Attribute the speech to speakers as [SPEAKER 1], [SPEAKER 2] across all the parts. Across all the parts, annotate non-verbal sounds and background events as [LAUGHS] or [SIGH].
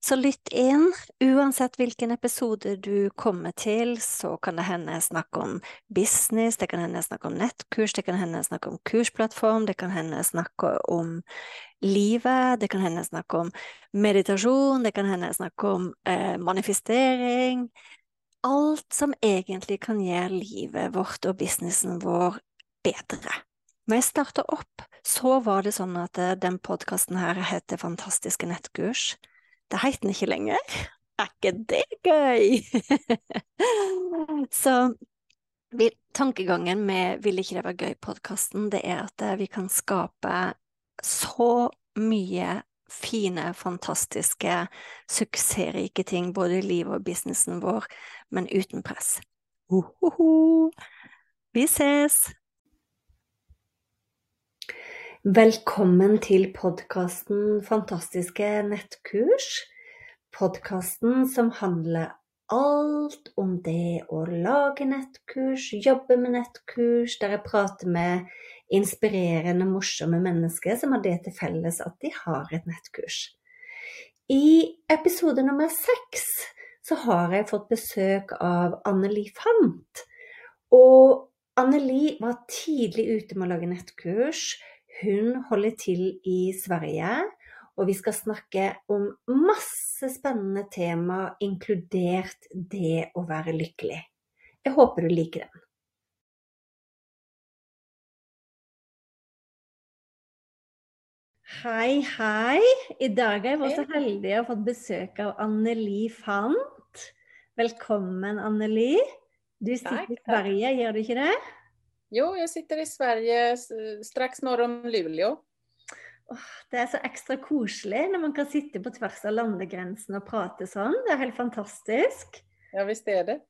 [SPEAKER 1] Så lytt inn. Uansett hvilken episode du kommer til, så kan det hende jeg snakker om business, det kan hende jeg snakker om nettkurs, det kan hende jeg snakker om kursplattform, det kan hende jeg snakker om livet, det kan hende jeg snakker om meditasjon, det kan hende jeg snakker om eh, manifestering. Alt som egentlig kan gjøre livet vårt og businessen vår bedre. Når jeg starta opp, så var det sånn at eh, den podkasten her heter Fantastiske nettkurs. Det heter den ikke lenger. Er ikke det gøy? [LAUGHS] Så tankegangen med Ville ikke det være gøy-podkasten, det er at eh, vi kan skape så mye fine, fantastiske, suksessrike ting både i livet og businessen vår, men uten press. Uhuhu. Vi ses! Velkommen til podkasten Fantastiske nettkurs. Podkasten som handler alt om det å lage nettkurs, jobbe med nettkurs, der jeg prater med inspirerende, morsomme mennesker som har det til felles at de har et nettkurs. I episode nummer seks så har jeg fått besøk av Anneli Fant. Og Anneli var tidlig ute med å lage nettkurs. Hun holder til i Sverige, og vi skal snakke om masse spennende tema, inkludert det å være lykkelig. Jeg håper du liker den. Hei, hei. I dag er jeg så heldig å ha fått besøk av Anneli Fant. Velkommen, Anneli. Du sitter i Sverige, gjør du ikke det?
[SPEAKER 2] Jo, jag sitter i Sverige strax norr om Luleå.
[SPEAKER 1] Det er så ekstra koselig når man kan sitte på tvers av landegrensene og prate sånn. Det er helt fantastisk.
[SPEAKER 2] Ja, visst är det.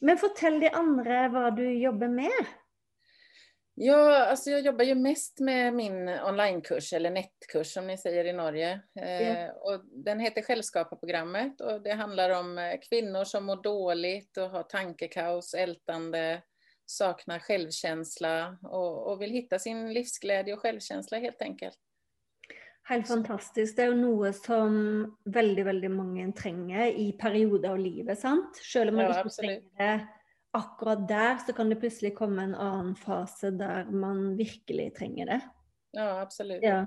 [SPEAKER 1] Men fortell de andre hva du jobbar med.
[SPEAKER 2] Ja, alltså jag jobbar ju mest med min onlinekurs, eller nettkurs som ni säger i Norge. Eh, och den heter Självskaparprogrammet och det handlar om eh, kvinnor som mår dåligt och har tankekaos, ältande, saknar självkänsla och, och vill hitta sin livsglädje och självkänsla helt enkelt.
[SPEAKER 1] Helt fantastisk. Det er jo noe som veldig veldig mange trenger i perioder av livet. sant? Selv om man ja, ikke trenger det akkurat der, så kan det plutselig komme en annen fase der man virkelig trenger det.
[SPEAKER 2] Ja, absolutt.
[SPEAKER 1] Ja.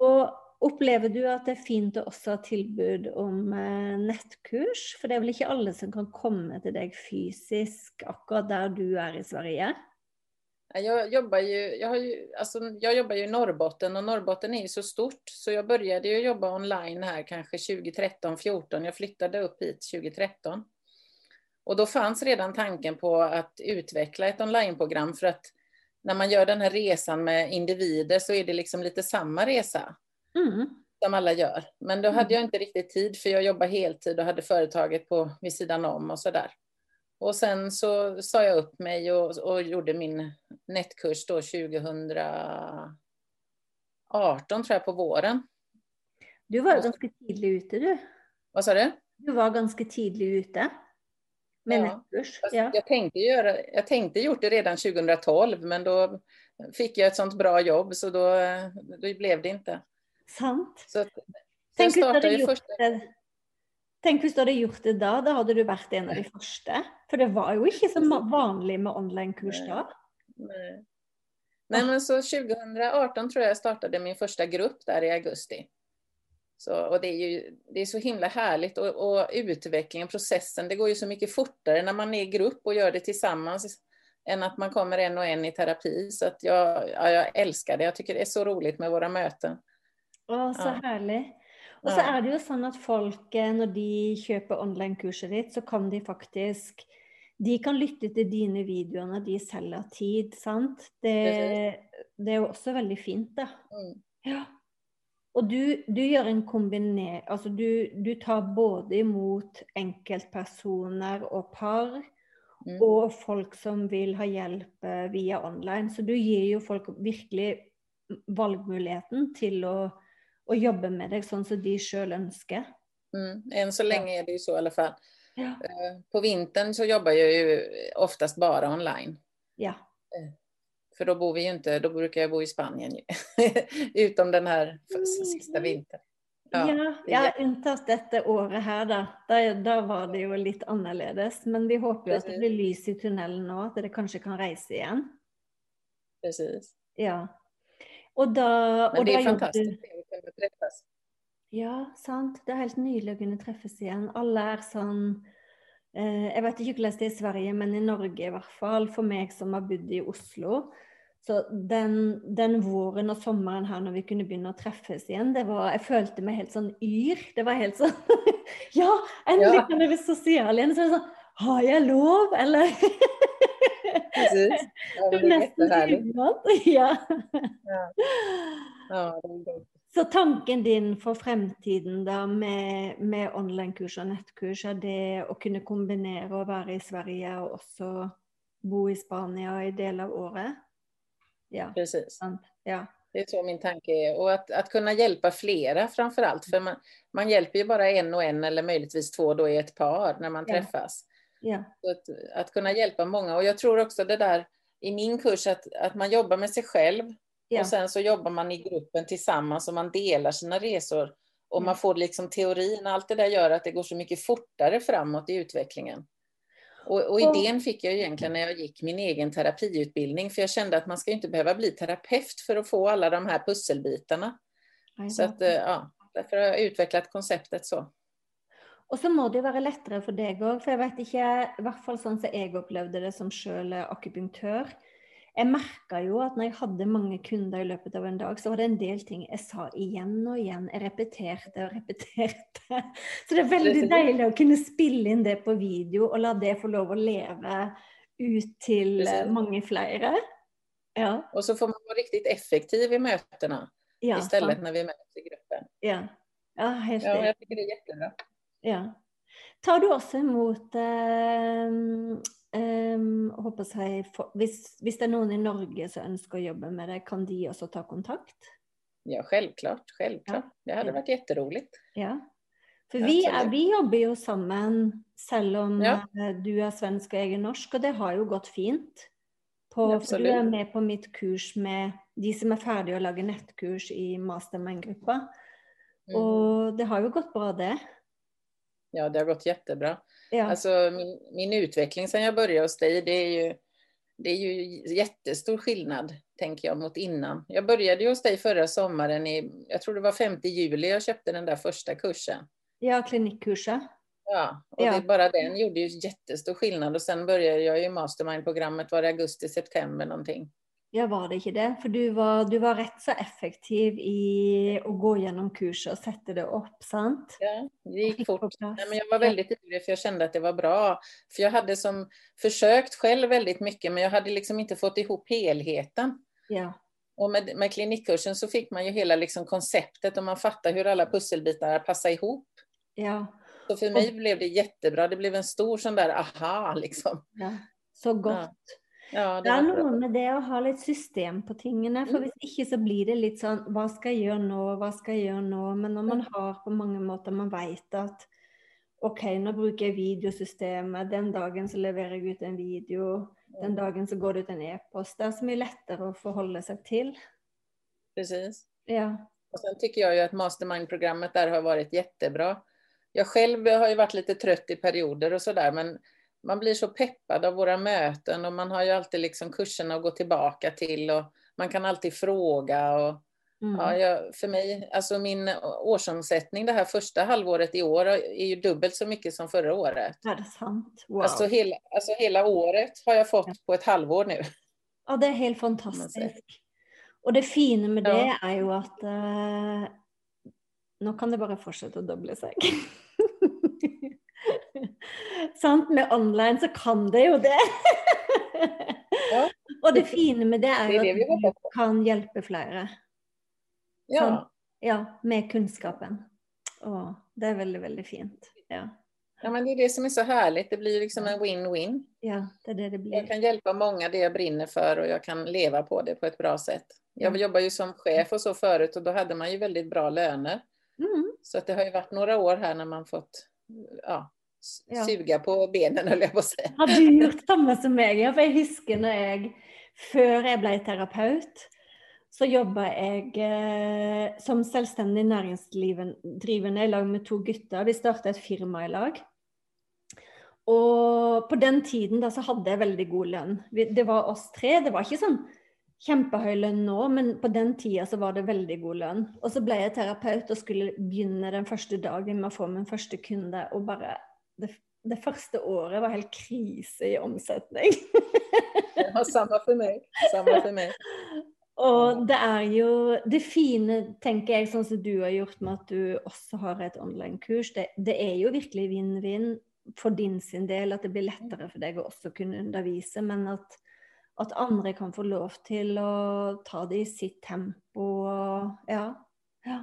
[SPEAKER 1] Og Opplever du at det er fint å også ha tilbud om eh, nettkurs? For det er vel ikke alle som kan komme til deg fysisk akkurat der du är i Sverige?
[SPEAKER 2] Jag jobbar ju, jag, har ju, alltså, jag jobbar ju i Norrbotten och Norrbotten är ju så stort så jag började ju jobba online här kanske 2013-14. Jag flyttade upp hit 2013. Och då fanns redan tanken på att utveckla ett onlineprogram för att när man gör den här resan med individer så är det liksom lite samma resa. Mm. Som alla gör. Men då hade mm. jag inte riktigt tid för jag jobbar heltid och hade företaget på, vid sidan om och sådär. Och sen så sa jag upp mig och, och gjorde min nätkurs då 2018 tror jag på våren.
[SPEAKER 1] Du var ganska tidigt ute du.
[SPEAKER 2] Vad sa du?
[SPEAKER 1] Du var ganska tidigt ute. Med ja. nätkurs.
[SPEAKER 2] Ja. Jag, tänkte göra, jag tänkte gjort det redan 2012 men då fick jag ett sånt bra jobb så då, då blev det inte.
[SPEAKER 1] Sant. Så, Tenk hvis, du hadde gjort det, Tenk hvis du hadde gjort det da, da hadde du vært en av de første. For det var jo ikke så vanlig med online-kurs da.
[SPEAKER 2] Nej. Nej, men så 2018 tror jag jag startade min första grupp där i augusti. Så, och det är ju det är så himla härligt och, och utvecklingen, processen, det går ju så mycket fortare när man är i grupp och gör det tillsammans än att man kommer en och en i terapi. Så att jag, ja, jag älskar det. Jag tycker det är så roligt med våra möten.
[SPEAKER 1] Å, så ja. herlig. Og så er det jo sånn at folk, når de kjøper online-kurset ditt, så kan de faktisk De kan lytte til dine videoer når de selger tid, sant. Det, det er jo også veldig fint, da. Mm. Ja. Og du, du, gjør en kombiner... Altså du, du, tar både imot enkeltpersoner og par, mm. og folk som vil ha hjelp eh, via online. Så du gir jo folk virkelig valgmuligheten til å og jobbe med deg sånn som de sjøl ønsker.
[SPEAKER 2] Mm. Än så länge är det ju så i alla fall.
[SPEAKER 1] Ja.
[SPEAKER 2] Eh, På vintern så jobbar jag ju oftast bara online.
[SPEAKER 1] ja.
[SPEAKER 2] För då bor vi ju inte, då brukar jag bo i Spanien ju. [LAUGHS] Utom den här
[SPEAKER 1] Mm.
[SPEAKER 2] sista vintern.
[SPEAKER 1] Ja,
[SPEAKER 2] Ja, det
[SPEAKER 1] ja,
[SPEAKER 2] är-
[SPEAKER 1] unntatt dette året da. Da, da var det jo litt annerledes. Men vi håper jo at det blir lys i tunnelen nå, at dere kanskje kan reise igjen.
[SPEAKER 2] Precis.
[SPEAKER 1] Ja. Og da,
[SPEAKER 2] Men det
[SPEAKER 1] da
[SPEAKER 2] är fantastiskt att kunna träffas.
[SPEAKER 1] Ja, sant. Det er helt nydelig å kunne treffes igjen. Alle er sånn eh, Jeg vet ikke hvordan det er i Sverige, men i Norge i hvert fall, for meg som har bodd i Oslo Så den, den våren og sommeren her når vi kunne begynne å treffes igjen, det var Jeg følte meg helt sånn yr. Det var helt sånn [LAUGHS] Ja, endelig kan jeg være sosial igjen. Så er det sånn Har jeg lov, eller?
[SPEAKER 2] Precis. [LAUGHS] Ja,
[SPEAKER 1] Det
[SPEAKER 2] är jättehärligt. [LAUGHS]
[SPEAKER 1] Ja.
[SPEAKER 2] Ja. Ja, det är gott.
[SPEAKER 1] Så tanken din for fremtiden da med, med online-kurs og nettkurs, er det å kunne kombinere å være i Sverige og også bo i Spania i deler av året? Ja,
[SPEAKER 2] Precis.
[SPEAKER 1] Ja.
[SPEAKER 2] Det är så min tanke är. Och att, att kunna hjälpa flera framför allt. För man, man hjälper ju bara en och en eller möjligtvis två då i ett par när man
[SPEAKER 1] Ja.
[SPEAKER 2] träffas.
[SPEAKER 1] ja.
[SPEAKER 2] Att, att kunna hjälpa många. Och jag tror också det där i min kurs att, att man jobbar med sig själv
[SPEAKER 1] ja.
[SPEAKER 2] och sen så jobbar man i gruppen tillsammans och man delar sina resor. Och
[SPEAKER 1] Mm.
[SPEAKER 2] man får liksom teorin, allt det där gör att det går så mycket fortare framåt i utvecklingen. Och, och
[SPEAKER 1] Och-
[SPEAKER 2] idén fick jag egentligen när jag gick min egen terapiutbildning, för jag kände att man ska inte behöva bli terapeut för att få alla de här pusselbitarna. Så att, eh, ja, därför har jag utvecklat konceptet så.
[SPEAKER 1] Og så må det være lettere for deg òg, for jeg vet ikke, i hvert fall sånn som jeg opplevde det som sjøl akupunktør. Jeg merka jo at når jeg hadde mange kunder i løpet av en dag, så var det en del ting jeg sa igjen og igjen. Jeg repeterte og repeterte. Så det er veldig
[SPEAKER 2] Precis.
[SPEAKER 1] deilig å kunne spille inn det på video og la det få lov å leve ut til eh, mange flere. Ja.
[SPEAKER 2] Och så får man vara riktigt effektiv i mötena
[SPEAKER 1] ja
[SPEAKER 2] istället
[SPEAKER 1] sant.
[SPEAKER 2] när vi möts i gruppen.
[SPEAKER 1] Ja, ja helt
[SPEAKER 2] Ja, jag tycker det är jättebra.
[SPEAKER 1] Ja. Tar du også imot eh, em, håper jeg, for, hvis, hvis det er noen i Norge som ønsker å jobbe med det, kan de også ta kontakt?
[SPEAKER 2] Ja, självklart, självklart. Det hade
[SPEAKER 1] Ja.
[SPEAKER 2] varit jätteroligt.
[SPEAKER 1] Ja. For vi,
[SPEAKER 2] Absolutt.
[SPEAKER 1] vi jobber jo sammen, selv om
[SPEAKER 2] Ja.
[SPEAKER 1] eh, du er svensk og jeg er norsk, og det har jo gått fint. På, for du er med på mitt kurs med de som er ferdige å lage nettkurs i mastermind-gruppa.
[SPEAKER 2] Mm.
[SPEAKER 1] Og det har jo gått bra, det.
[SPEAKER 2] Ja, det har gått jättebra.
[SPEAKER 1] Ja.
[SPEAKER 2] Alltså min, min utveckling sedan jag började hos dig, det är ju, det är ju jättestor skillnad, tänker jag, mot innan. Jag började ju hos dig förra sommaren i, jag tror det var 5 juli jag köpte den där första kursen.
[SPEAKER 1] ja, klinikkurset.
[SPEAKER 2] Ja, och
[SPEAKER 1] Ja.
[SPEAKER 2] Det, bara den gjorde ju jättestor skillnad och sen började jag ju mastermind-programmet, var det augusti, september någonting.
[SPEAKER 1] Ja, var det ikke det? For du var, du var rett så effektiv i å gå gjennom kurset og sette det opp, sant?
[SPEAKER 2] Ja, det gick fort. Nej, men jag var väldigt ivrig för jag kände att det var bra. För jag hade som försökt själv väldigt mycket men jag hade liksom inte fått ihop helheten.
[SPEAKER 1] Ja.
[SPEAKER 2] Och med, med klinikkursen så fick man ju hela liksom konceptet och man fattar hur alla pusselbitar passar ihop.
[SPEAKER 1] ja.
[SPEAKER 2] Så för mig blev det jättebra. Det blev en stor sån där aha liksom.
[SPEAKER 1] ja. Så godt.
[SPEAKER 2] Ja, Ja,
[SPEAKER 1] Det er
[SPEAKER 2] var bra.
[SPEAKER 1] noe med det å ha litt system på tingene. For
[SPEAKER 2] Mm.
[SPEAKER 1] hvis ikke så blir det litt sånn Hva skal jeg gjøre nå? Hva skal jeg gjøre nå? Men når man har på mange måter Man vet at OK, nå bruker jeg videosystemet. Den dagen så leverer jeg ut en video. Den dagen så går det ut en e-post. Det er så mye lettere å forholde seg til.
[SPEAKER 2] Precis.
[SPEAKER 1] Ja.
[SPEAKER 2] Och sen tycker jag ju att mastermind-programmet där har varit jättebra. Jag själv har ju varit lite trött i perioder och sådär men man blir så peppad av våra möten och man har ju alltid liksom kurserna att gå tillbaka till och man kan alltid fråga och
[SPEAKER 1] Mm.
[SPEAKER 2] ja, jag, för mig, alltså min årsomsättning det här första halvåret i år är ju dubbelt så mycket som förra året.
[SPEAKER 1] Er det sant? Wow.
[SPEAKER 2] Alltså, hela, alltså hela året har jag fått på ett halvår nu.
[SPEAKER 1] Ja, det er helt
[SPEAKER 2] man
[SPEAKER 1] fantastisk. Og det fine med det
[SPEAKER 2] Ja.
[SPEAKER 1] er jo at eh, Nå kan det bare fortsette å doble seg. Sant? Med online så kan det jo det.
[SPEAKER 2] Ja.
[SPEAKER 1] Og det fine med det
[SPEAKER 2] är det vi
[SPEAKER 1] at
[SPEAKER 2] hoppas
[SPEAKER 1] du kan hjelpe flere.
[SPEAKER 2] Ja,
[SPEAKER 1] Sant? Ja, med kunnskapen. Å, det er veldig, veldig fint. Ja.
[SPEAKER 2] ja men det är det som är så härligt. Det blir liksom en win-win.
[SPEAKER 1] ja, det er det det
[SPEAKER 2] Jag
[SPEAKER 1] blir.
[SPEAKER 2] kan hjälpa många det jag brinner för och jag kan leva på det på ett bra sätt. Jag
[SPEAKER 1] Ja.
[SPEAKER 2] jobbar ju som chef och så förut och då hade man ju väldigt bra löner.
[SPEAKER 1] Mm.
[SPEAKER 2] Så att det har ju varit några år här när man fått ja, suga på benen, höll jag på att säga.
[SPEAKER 1] Har du gjort samma som mig? Ja, för jag husker när jag, før jeg ble terapeut, så jobba jeg eh, som selvstendig næringsdrivende i lag med to gutter. Vi starta et firma i lag. Og på den tiden da så hadde jeg veldig god. Vi, det var oss tre. Det var ikke sånn kjempehøy lønn nå, men på den tida så var det veldig god lønn. Og så ble jeg terapeut og skulle begynne den første dagen med å få min første kunde, og bare det, det første året var helt krise i omsetning. [LAUGHS]
[SPEAKER 2] ja, samme for meg. Samme for meg.
[SPEAKER 1] Og det er jo det fine, tenker jeg, sånn som du har gjort med at du også har et online-kurs, det, det, er jo virkelig vinn-vinn for din sin del, at det blir lettere for deg å også kunne undervise, men at, at andre kan få lov til å ta det i sitt tempo. Ja. ja.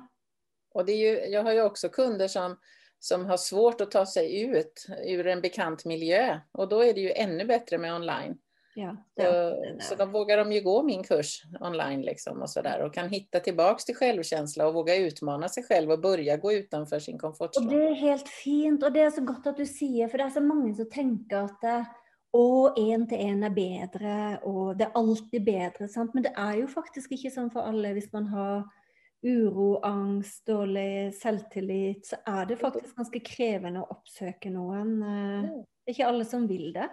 [SPEAKER 2] Och det är ju, jag har ju också kunder som, som har svårt att ta sig ut ur en bekant miljö och då är det ju ännu bättre med online.
[SPEAKER 1] Ja,
[SPEAKER 2] så, så då vågar de ju gå min kurs online liksom och sådär och kan hitta tillbaks till självkänsla och våga utmana sig själv och börja gå utanför sin komfortzon.
[SPEAKER 1] Och det är helt fint och det är så gott att du säger för det är så många som tänker att det, å, en till en är bättre och det är alltid bättre, sant? men det är ju faktiskt inte så för alla om man har uro, angst, dårlig selvtillit, så är det faktiskt ganska krävande att uppsöka någon. Det är inte alla som vill det.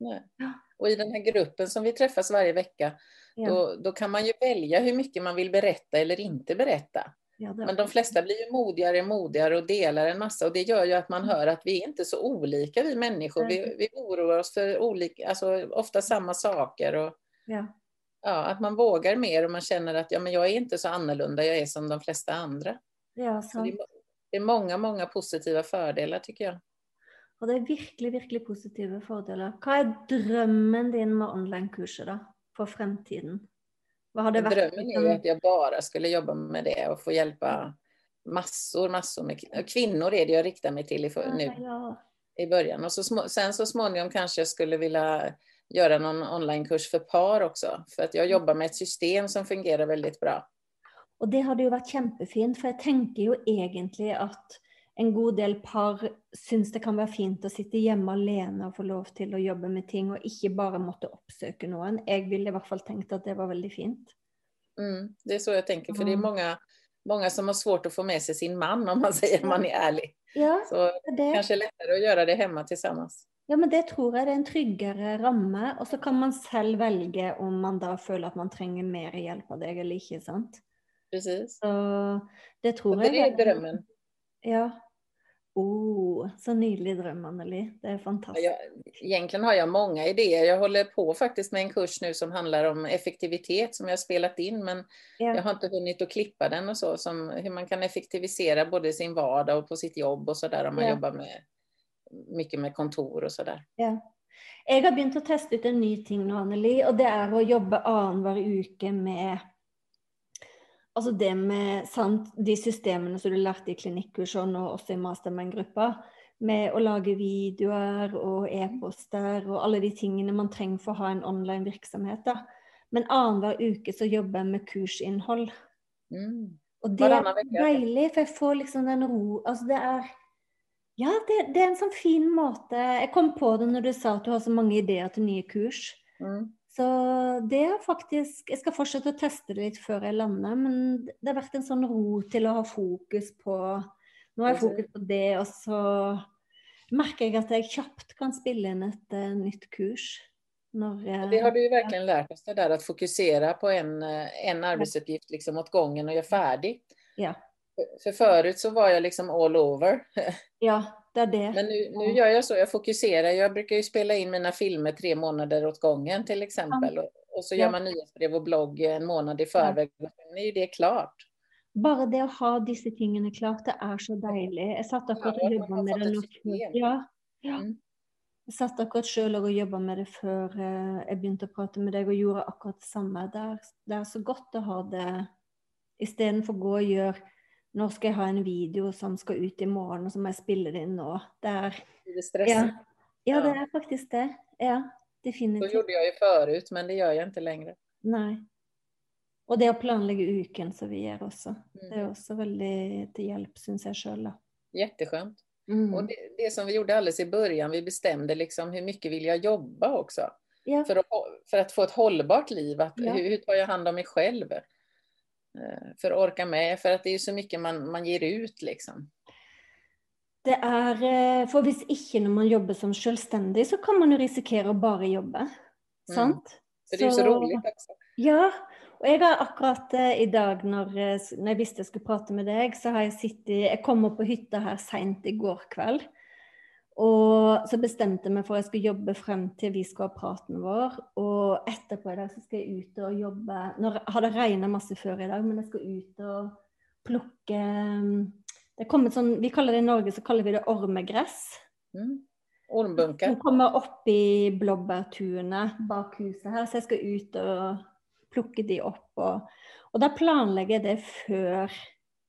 [SPEAKER 2] Nej. Och i den här gruppen som vi träffas varje vecka, ja. då, då kan man ju välja hur mycket man vill berätta eller inte berätta. Ja, Men de flesta blir ju modigare och modigare och delar en massa och det gör ju att man hör att vi är inte så olika vi människor. Vi, vi oroar oss för olika, alltså ofta samma saker. Och,
[SPEAKER 1] ja.
[SPEAKER 2] Ja, att man vågar mer och man känner att ja, men jag är inte så annorlunda, jag är som de flesta andra.
[SPEAKER 1] Ja, så.
[SPEAKER 2] Det, är, det är många, många positiva fördelar tycker jag.
[SPEAKER 1] Og det er virkelig, virkelig positive fordeler. Hva er drømmen din med online-kurset da, for fremtiden?
[SPEAKER 2] Vad har det varit? Drömmen är ju att jag bara skulle jobba med det och få hjälpa massor, massor med kvinnor är det jag riktar mig till i, för, nu
[SPEAKER 1] ja.
[SPEAKER 2] i början. Och så, sen så småningom kanske jag skulle vilja göra någon onlinekurs för par också. För att jag mm. jobbar med ett system som fungerar väldigt bra.
[SPEAKER 1] Och det hade ju varit jättefint, för jag tänker ju egentligen att en god del par syns det kan være fint å sitte hjemme alene og få lov til å jobbe med ting, og ikke bare måtte oppsøke noen. Jeg ville i hvert fall tenkt at det var veldig fint.
[SPEAKER 2] Mm, det är så jag tänker, för det är många, många som har svårt att få med sig sin man om man säger man är ärlig.
[SPEAKER 1] Ja,
[SPEAKER 2] så det kanske är lättare att göra det hemma tillsammans.
[SPEAKER 1] Ja, men det tror jag det är en tryggare ramme, och så kan man själv välja om man då känner att man trenger mer hjälp av dig eller inte, sant?
[SPEAKER 2] Precis.
[SPEAKER 1] Så det tror
[SPEAKER 2] så
[SPEAKER 1] jag.
[SPEAKER 2] Det är drömmen.
[SPEAKER 1] Ja. Oh, så nydelig dröm Anneli. Det är fantastiskt.
[SPEAKER 2] Jag, egentligen har jag många idéer. Jag håller på faktiskt med en kurs nu som handlar om effektivitet som jag har spelat in men ja. jag har inte hunnit att klippa den och så. Som hur man kan effektivisera både sin vardag och på sitt jobb och så där om man ja. jobbar med mycket med kontor och så där.
[SPEAKER 1] Ja. Jag har börjat testa ut en ny ting nu Anneli och det är att jobba annenhver uke med Altså det med sant, de systemene som du lærte i klinikkkursene og også i mastermind-gruppa, med å lage videoer og e-poster og alle de tingene man trenger for å ha en online virksomhet. Da. Men annenhver uke så jobber jeg med kursinnhold.
[SPEAKER 2] Mm.
[SPEAKER 1] Og det er deilig, for jeg får liksom den ro Altså det er Ja, det, det, er en sånn fin måte Jeg kom på det når du sa at du har så mange ideer til nye kurs.
[SPEAKER 2] Mm.
[SPEAKER 1] Så det er faktisk Jeg skal fortsette å teste det litt før jeg lander, men det har vært en sånn ro til å ha fokus på Nå har jeg fokus på det, og så merker jeg at jeg kjapt kan spille inn et uh, nytt kurs. Når,
[SPEAKER 2] uh, det har du ju verkligen lärt oss, det där att fokusera på en, eh, en arbetsuppgift liksom åt gången och göra färdigt.
[SPEAKER 1] Ja.
[SPEAKER 2] För förut så var jag liksom all over.
[SPEAKER 1] Ja, det är det.
[SPEAKER 2] Men nu, nu gör jag så, jag fokuserar. Jag brukar ju spela in mina filmer tre månader åt gången till exempel. Och, och så gör man nyhetsbrev och blogg en månad i förväg. Ja. Nu är ju det klart.
[SPEAKER 1] Bara det att ha dessa tingene klart, det är så deilig. Jeg satt akkurat og jobba med det. Ja, ja. Mm. Jeg satt akkurat sjøl og jobba med det før eh, jeg begynte å prate med deg, og gjorde akkurat det samme. Det er, det er så godt å ha det istedenfor å gå og gjøre Nå skal jeg ha en video som ska ut i morgon och så må jeg spille det inn nå. Det er
[SPEAKER 2] det
[SPEAKER 1] ja. ja, det är faktiskt det. Ja, definitivt.
[SPEAKER 2] Så gjorde jag ju förut, men det gör jag inte längre.
[SPEAKER 1] Nej. Och det att planlägga uken som vi gör också. Det är
[SPEAKER 2] Mm.
[SPEAKER 1] också väldigt till hjälp syns jag själv.
[SPEAKER 2] Jätteskönt.
[SPEAKER 1] Mm.
[SPEAKER 2] Och det, det som vi gjorde alldeles i början, vi bestämde liksom hur mycket vill jag jobba också.
[SPEAKER 1] Ja,
[SPEAKER 2] För att, för att få ett hållbart liv, att,
[SPEAKER 1] Ja.
[SPEAKER 2] hur, hur tar jag hand om mig själv? Eh, För att orka med, för att det är ju så mycket man, man ger ut liksom.
[SPEAKER 1] det är, eh, för hvis ikke när man jobbar som självständig så kan man ju risikera att bara jobba. Sant?
[SPEAKER 2] För det är ju så roligt också.
[SPEAKER 1] Ja, och jag har akkurat eh, i dag när, när jag visste jag skulle prata med dig så har jag suttit, jag kom upp på hytta här sent igår kväll. Och så bestämde jag mig för att jag skulle jobba fram till vi ska ha praten vår. Och efterpå idag så ska jag ut och jobba. Nu har det regnat massor för idag, men jag ska ut och plocka mm, det kommer sån, vi kallar det i Norge så kallar vi det ormegräs.
[SPEAKER 2] Mm.
[SPEAKER 1] Som
[SPEAKER 2] Ormbunkar.
[SPEAKER 1] kommer upp i blåbärtunet bak huset här, så jag ska ut och plocka de upp. Och, och där planlägger jag det för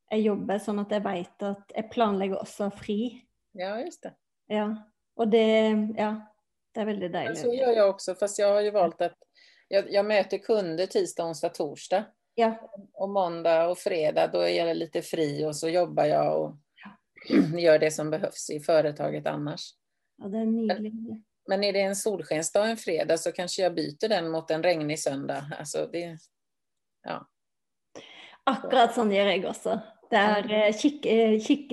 [SPEAKER 1] jag jobbar, så att jag vet att jag planlägger också fri.
[SPEAKER 2] Ja, just det.
[SPEAKER 1] Ja, och det, ja, det är väldigt
[SPEAKER 2] Men
[SPEAKER 1] dejligt.
[SPEAKER 2] så gör jag också, fast jag har ju valt att jag, jag möter kunder tisdag, onsdag, torsdag.
[SPEAKER 1] Ja,
[SPEAKER 2] Och måndag och fredag, då är jag lite fri och så jobbar jag och [CLEARS THROAT] gör det som behövs i företaget annars.
[SPEAKER 1] ja, det är nydligt.
[SPEAKER 2] Men är det en solskensdag en fredag så kanske jag byter den mot en regnig söndag. Alltså det, ja.
[SPEAKER 1] Akkurat sånn gjør jeg også. Det er eh, kikke,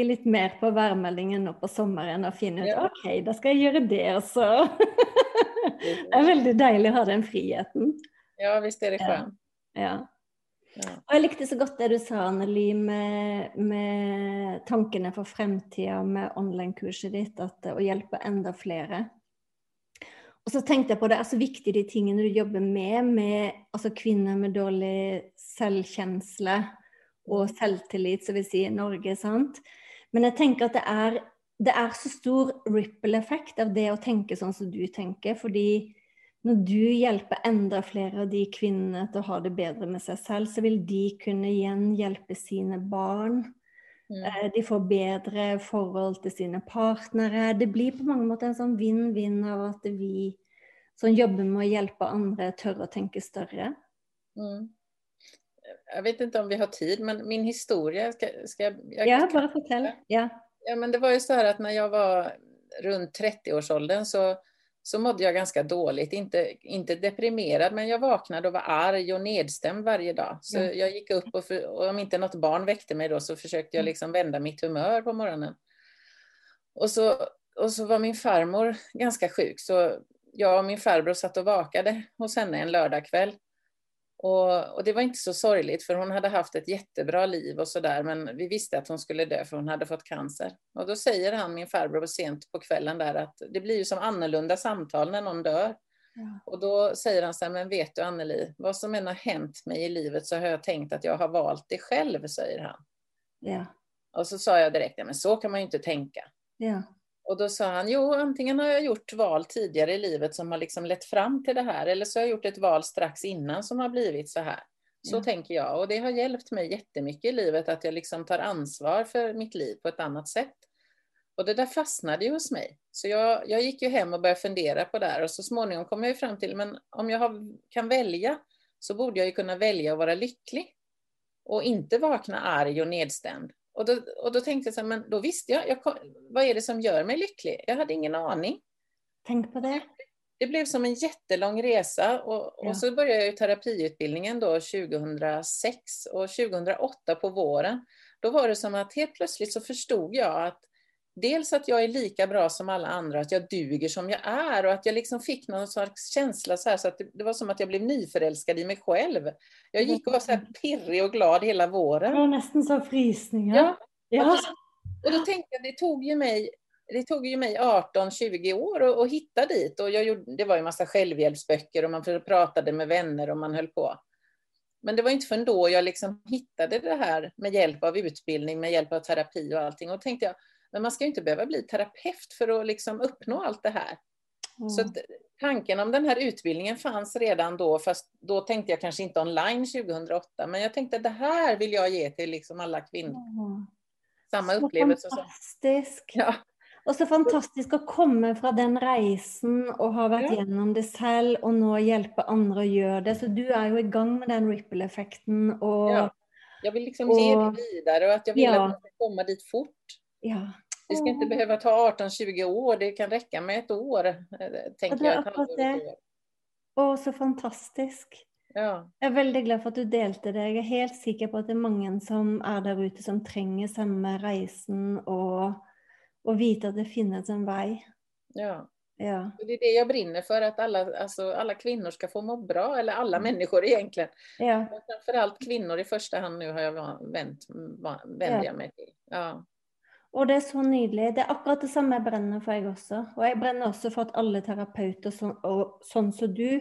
[SPEAKER 1] eh, litt mer på værmeldingen nå på sommeren og finne ut
[SPEAKER 2] Ja.
[SPEAKER 1] OK, da skal jeg gjøre det, så Det er veldig deilig å ha den friheten.
[SPEAKER 2] ja, visst är det
[SPEAKER 1] Ja.
[SPEAKER 2] skönt.
[SPEAKER 1] Ja.
[SPEAKER 2] Ja.
[SPEAKER 1] Og jeg likte så godt det du sa, Anneli, med, med tankene for fremtida med online-kurset ditt, at, å hjelpe enda flere. Og så tenkte jeg på det er så viktig de tingene du jobber med, med altså kvinner med dårlig selvkjensle og selvtillit, som vi sier i Norge, sant. Men jeg tenker at det er, det er så stor ripple-effekt av det å tenke sånn som du tenker, fordi når du hjelper enda flere av de kvinnene til å ha det bedre med seg selv, så vil de kunne igjen hjelpe sine barn.
[SPEAKER 2] Mm.
[SPEAKER 1] Eh, De får bedre forhold til sine partnere. Det blir på mange måter en sånn vinn-vinn av at vi som jobbar med att hjälpa andra tør å tenke større.
[SPEAKER 2] Mm. Jag vet inte om vi har tid, men min historia, ska, ska jag, jag
[SPEAKER 1] Ja, bare fortell. Ja.
[SPEAKER 2] Ja, men det var ju så här att när jag var runt 30-årsåldern så, så mådde jag ganska dåligt. Inte, inte deprimerad, men jag vaknade och var arg och nedstämd varje dag. Så
[SPEAKER 1] Ja.
[SPEAKER 2] jag gick upp och, för, och om inte något barn väckte mig då så försökte jag
[SPEAKER 1] Mm.
[SPEAKER 2] liksom vända mitt humör på morgonen. Och så, och så var min farmor ganska sjuk, så jag och min farbror satt och vakade hos henne en lördagkväll. Och, och det var inte så sorgligt för hon hade haft ett jättebra liv och sådär men vi visste att hon skulle dö för hon hade fått cancer. Och då säger han, min farbror, sent på kvällen där att det blir ju som annorlunda samtal när någon dör.
[SPEAKER 1] Ja.
[SPEAKER 2] Och då säger han så här, men vet du Anneli, vad som än har hänt mig i livet så har jag tänkt att jag har valt det själv, säger han.
[SPEAKER 1] Ja.
[SPEAKER 2] Och så sa jag direkt, ja, men så kan man ju inte tänka.
[SPEAKER 1] Ja.
[SPEAKER 2] Och då sa han, jo, antingen har jag gjort val tidigare i livet som har liksom lett fram till det här, eller så har jag gjort ett val strax innan som har blivit så här. Så
[SPEAKER 1] Ja.
[SPEAKER 2] tänker jag, och det har hjälpt mig jättemycket i livet att jag liksom tar ansvar för mitt liv på ett annat sätt. Och det där fastnade ju hos mig. Så jag, jag gick ju hem och började fundera på det här och så småningom kom jag ju fram till, men om jag har, kan välja så borde jag ju kunna välja att vara lycklig. Och inte vakna arg och nedstämd. Och då, och då tänkte jag så här, men då visste jag, jag, kom- vad är det som gör mig lycklig? Jag hade ingen aning.
[SPEAKER 1] Tänk på det.
[SPEAKER 2] Det blev som en jättelång resa och,
[SPEAKER 1] Ja.
[SPEAKER 2] och så började jag ju terapiutbildningen då 2006 och 2008 på våren. Då var det som att helt plötsligt så förstod jag att dels att jag är lika bra som alla andra, att jag duger som jag är och att jag liksom fick någon slags känsla så här så att det, det var som att jag blev nyförälskad i mig själv. Jag gick och var så här pirrig och glad hela
[SPEAKER 1] Det
[SPEAKER 2] våren.
[SPEAKER 1] var nästan så frysningar.
[SPEAKER 2] Ja,
[SPEAKER 1] Ja.
[SPEAKER 2] och då tänkte jag, det tog ju mig, det tog ju mig 18-20 år att, hitta dit. Och jag gjorde, det var ju en massa självhjälpsböcker och man pratade med vänner och man höll på. Men det var inte förrän då jag liksom hittade det här med hjälp av utbildning, med hjälp av terapi och allting. Och då tänkte jag, men man ska inte behöva bli terapeut för att liksom uppnå allt det här. Så att tanken om den här utbildningen fanns redan då, fast då tänkte jag kanske inte online 2008, men jag tänkte att det här vill jag ge till liksom alla kvinnor.
[SPEAKER 1] Ja.
[SPEAKER 2] Samma
[SPEAKER 1] Så
[SPEAKER 2] upplevelse
[SPEAKER 1] fantastisk.
[SPEAKER 2] Ja.
[SPEAKER 1] Och så fantastiskt att komma från den resan och ha varit ja. igenom det själv och nu hjälpa andra att göra det. Så du är ju igång med den ripple-effekten. Och,
[SPEAKER 2] ja. Jag vill liksom och, ge det vidare och att jag vill ja. att man ska komma dit fort.
[SPEAKER 1] Ja.
[SPEAKER 2] Det ska inte behöva ta 18-20 år, det kan räcka med ett år. Eh, tänker jag, ett halvår,
[SPEAKER 1] Åh, så fantastisk.
[SPEAKER 2] Ja.
[SPEAKER 1] Jag är väldigt glad för att du delte det. Jag är helt säker på att det är många som är där ute som tränger samma resan och, och vet att det finns en väg.
[SPEAKER 2] Ja.
[SPEAKER 1] Ja.
[SPEAKER 2] Det är det jag brinner för, att alla, alltså, alla kvinnor ska få må bra, eller alla mm. människor egentligen.
[SPEAKER 1] Ja.
[SPEAKER 2] Men framförallt kvinnor i första hand nu har jag vänt, vänder jag mig till. Ja.
[SPEAKER 1] Och det är så nydelig. Det är akkurat det samma jag brenner för jag också. Och jag brenner också för att alla terapeuter, så, och sån som du,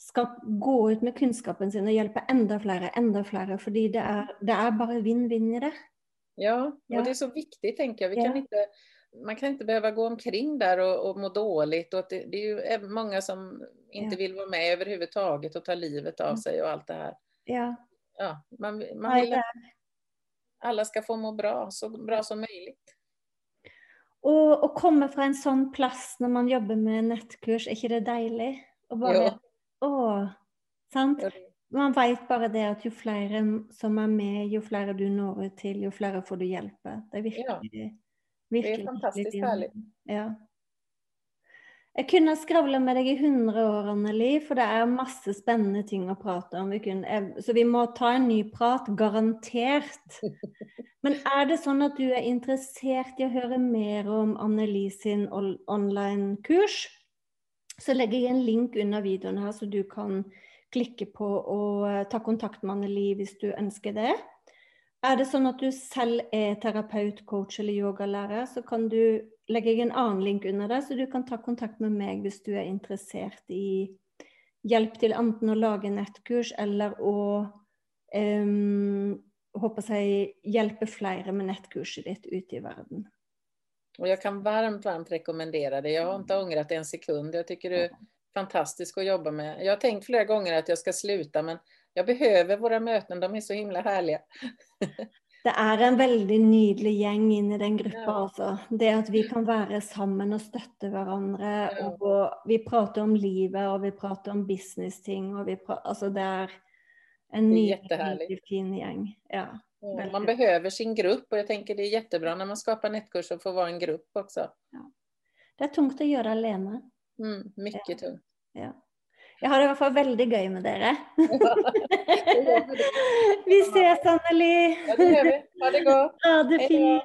[SPEAKER 1] ska gå ut med kunskapen sin och hjälpa ända fler, ända fler. För det är, det är bara vinn-vinn i det.
[SPEAKER 2] Ja, och ja. det är så viktigt tänker jag. Vi ja. kan inte, man kan inte behöva gå omkring där och, och må dåligt. Och det, det, är ju många som inte ja. vill vara med överhuvudtaget och ta livet av mm. sig och allt det här.
[SPEAKER 1] Ja.
[SPEAKER 2] Ja, man, man vill alla ska få må bra, så bra som möjligt.
[SPEAKER 1] Och, och komma från en sån plats när man jobbar med nätkurs, är inte det dejligt? Och bara, åh, sant? Man vet bara det att ju fler som är med, ju fler du når till, ju fler får du hjälpa. Det är verkligen, ja.
[SPEAKER 2] det är fantastiskt härligt.
[SPEAKER 1] Ja. Jag kunde skravla med dig i hundra år, Anneli, för det är massor spännande ting att prata om. Vi kunne, så vi måste ta en ny prat, garanterat. [LAUGHS] Men är det så att du är intresserad i att höra mer om Anneli sin online-kurs, så lägger jag en länk under videon här så du kan klicka på och eh, ta kontakt med Anneli om du önskar det. Är det så att du själv är terapeut, coach eller yogalärare så kan du lägga en annan länk under det så du kan ta kontakt med mig om du är intresserad i hjälp till antingen att laga nätkurs eller att um, hoppas jag hjälpa flera med nätkurser ditt ute i världen.
[SPEAKER 2] Och jag kan varmt, varmt rekommendera det. Jag har inte ångrat en sekund. Jag tycker det är fantastiskt att jobba med. Jag har tänkt flera gånger att jag ska sluta, men jag behöver våra möten. De är så himla härliga. [LAUGHS]
[SPEAKER 1] Det är en väldigt nydelig gäng in i den gruppen. Ja. Alltså. Det att vi kan vara samman och stötta varandra. Ja. Och vi pratar om livet och vi pratar om business ting. Och vi pratar, alltså det är en nydelig, fin gäng. Ja,
[SPEAKER 2] ja, man behöver sin grupp och jag tänker det är jättebra när man skapar nätkurser att få vara en grupp också.
[SPEAKER 1] Ja. Det är tungt att göra alene.
[SPEAKER 2] Mm, mycket tungt.
[SPEAKER 1] Ja. Jag har i alla fall väldigt gøy med dere. [LAUGHS] vi ses, Anneli.
[SPEAKER 2] Ja, det gör vi. Ha det gott.
[SPEAKER 1] Ha det fint.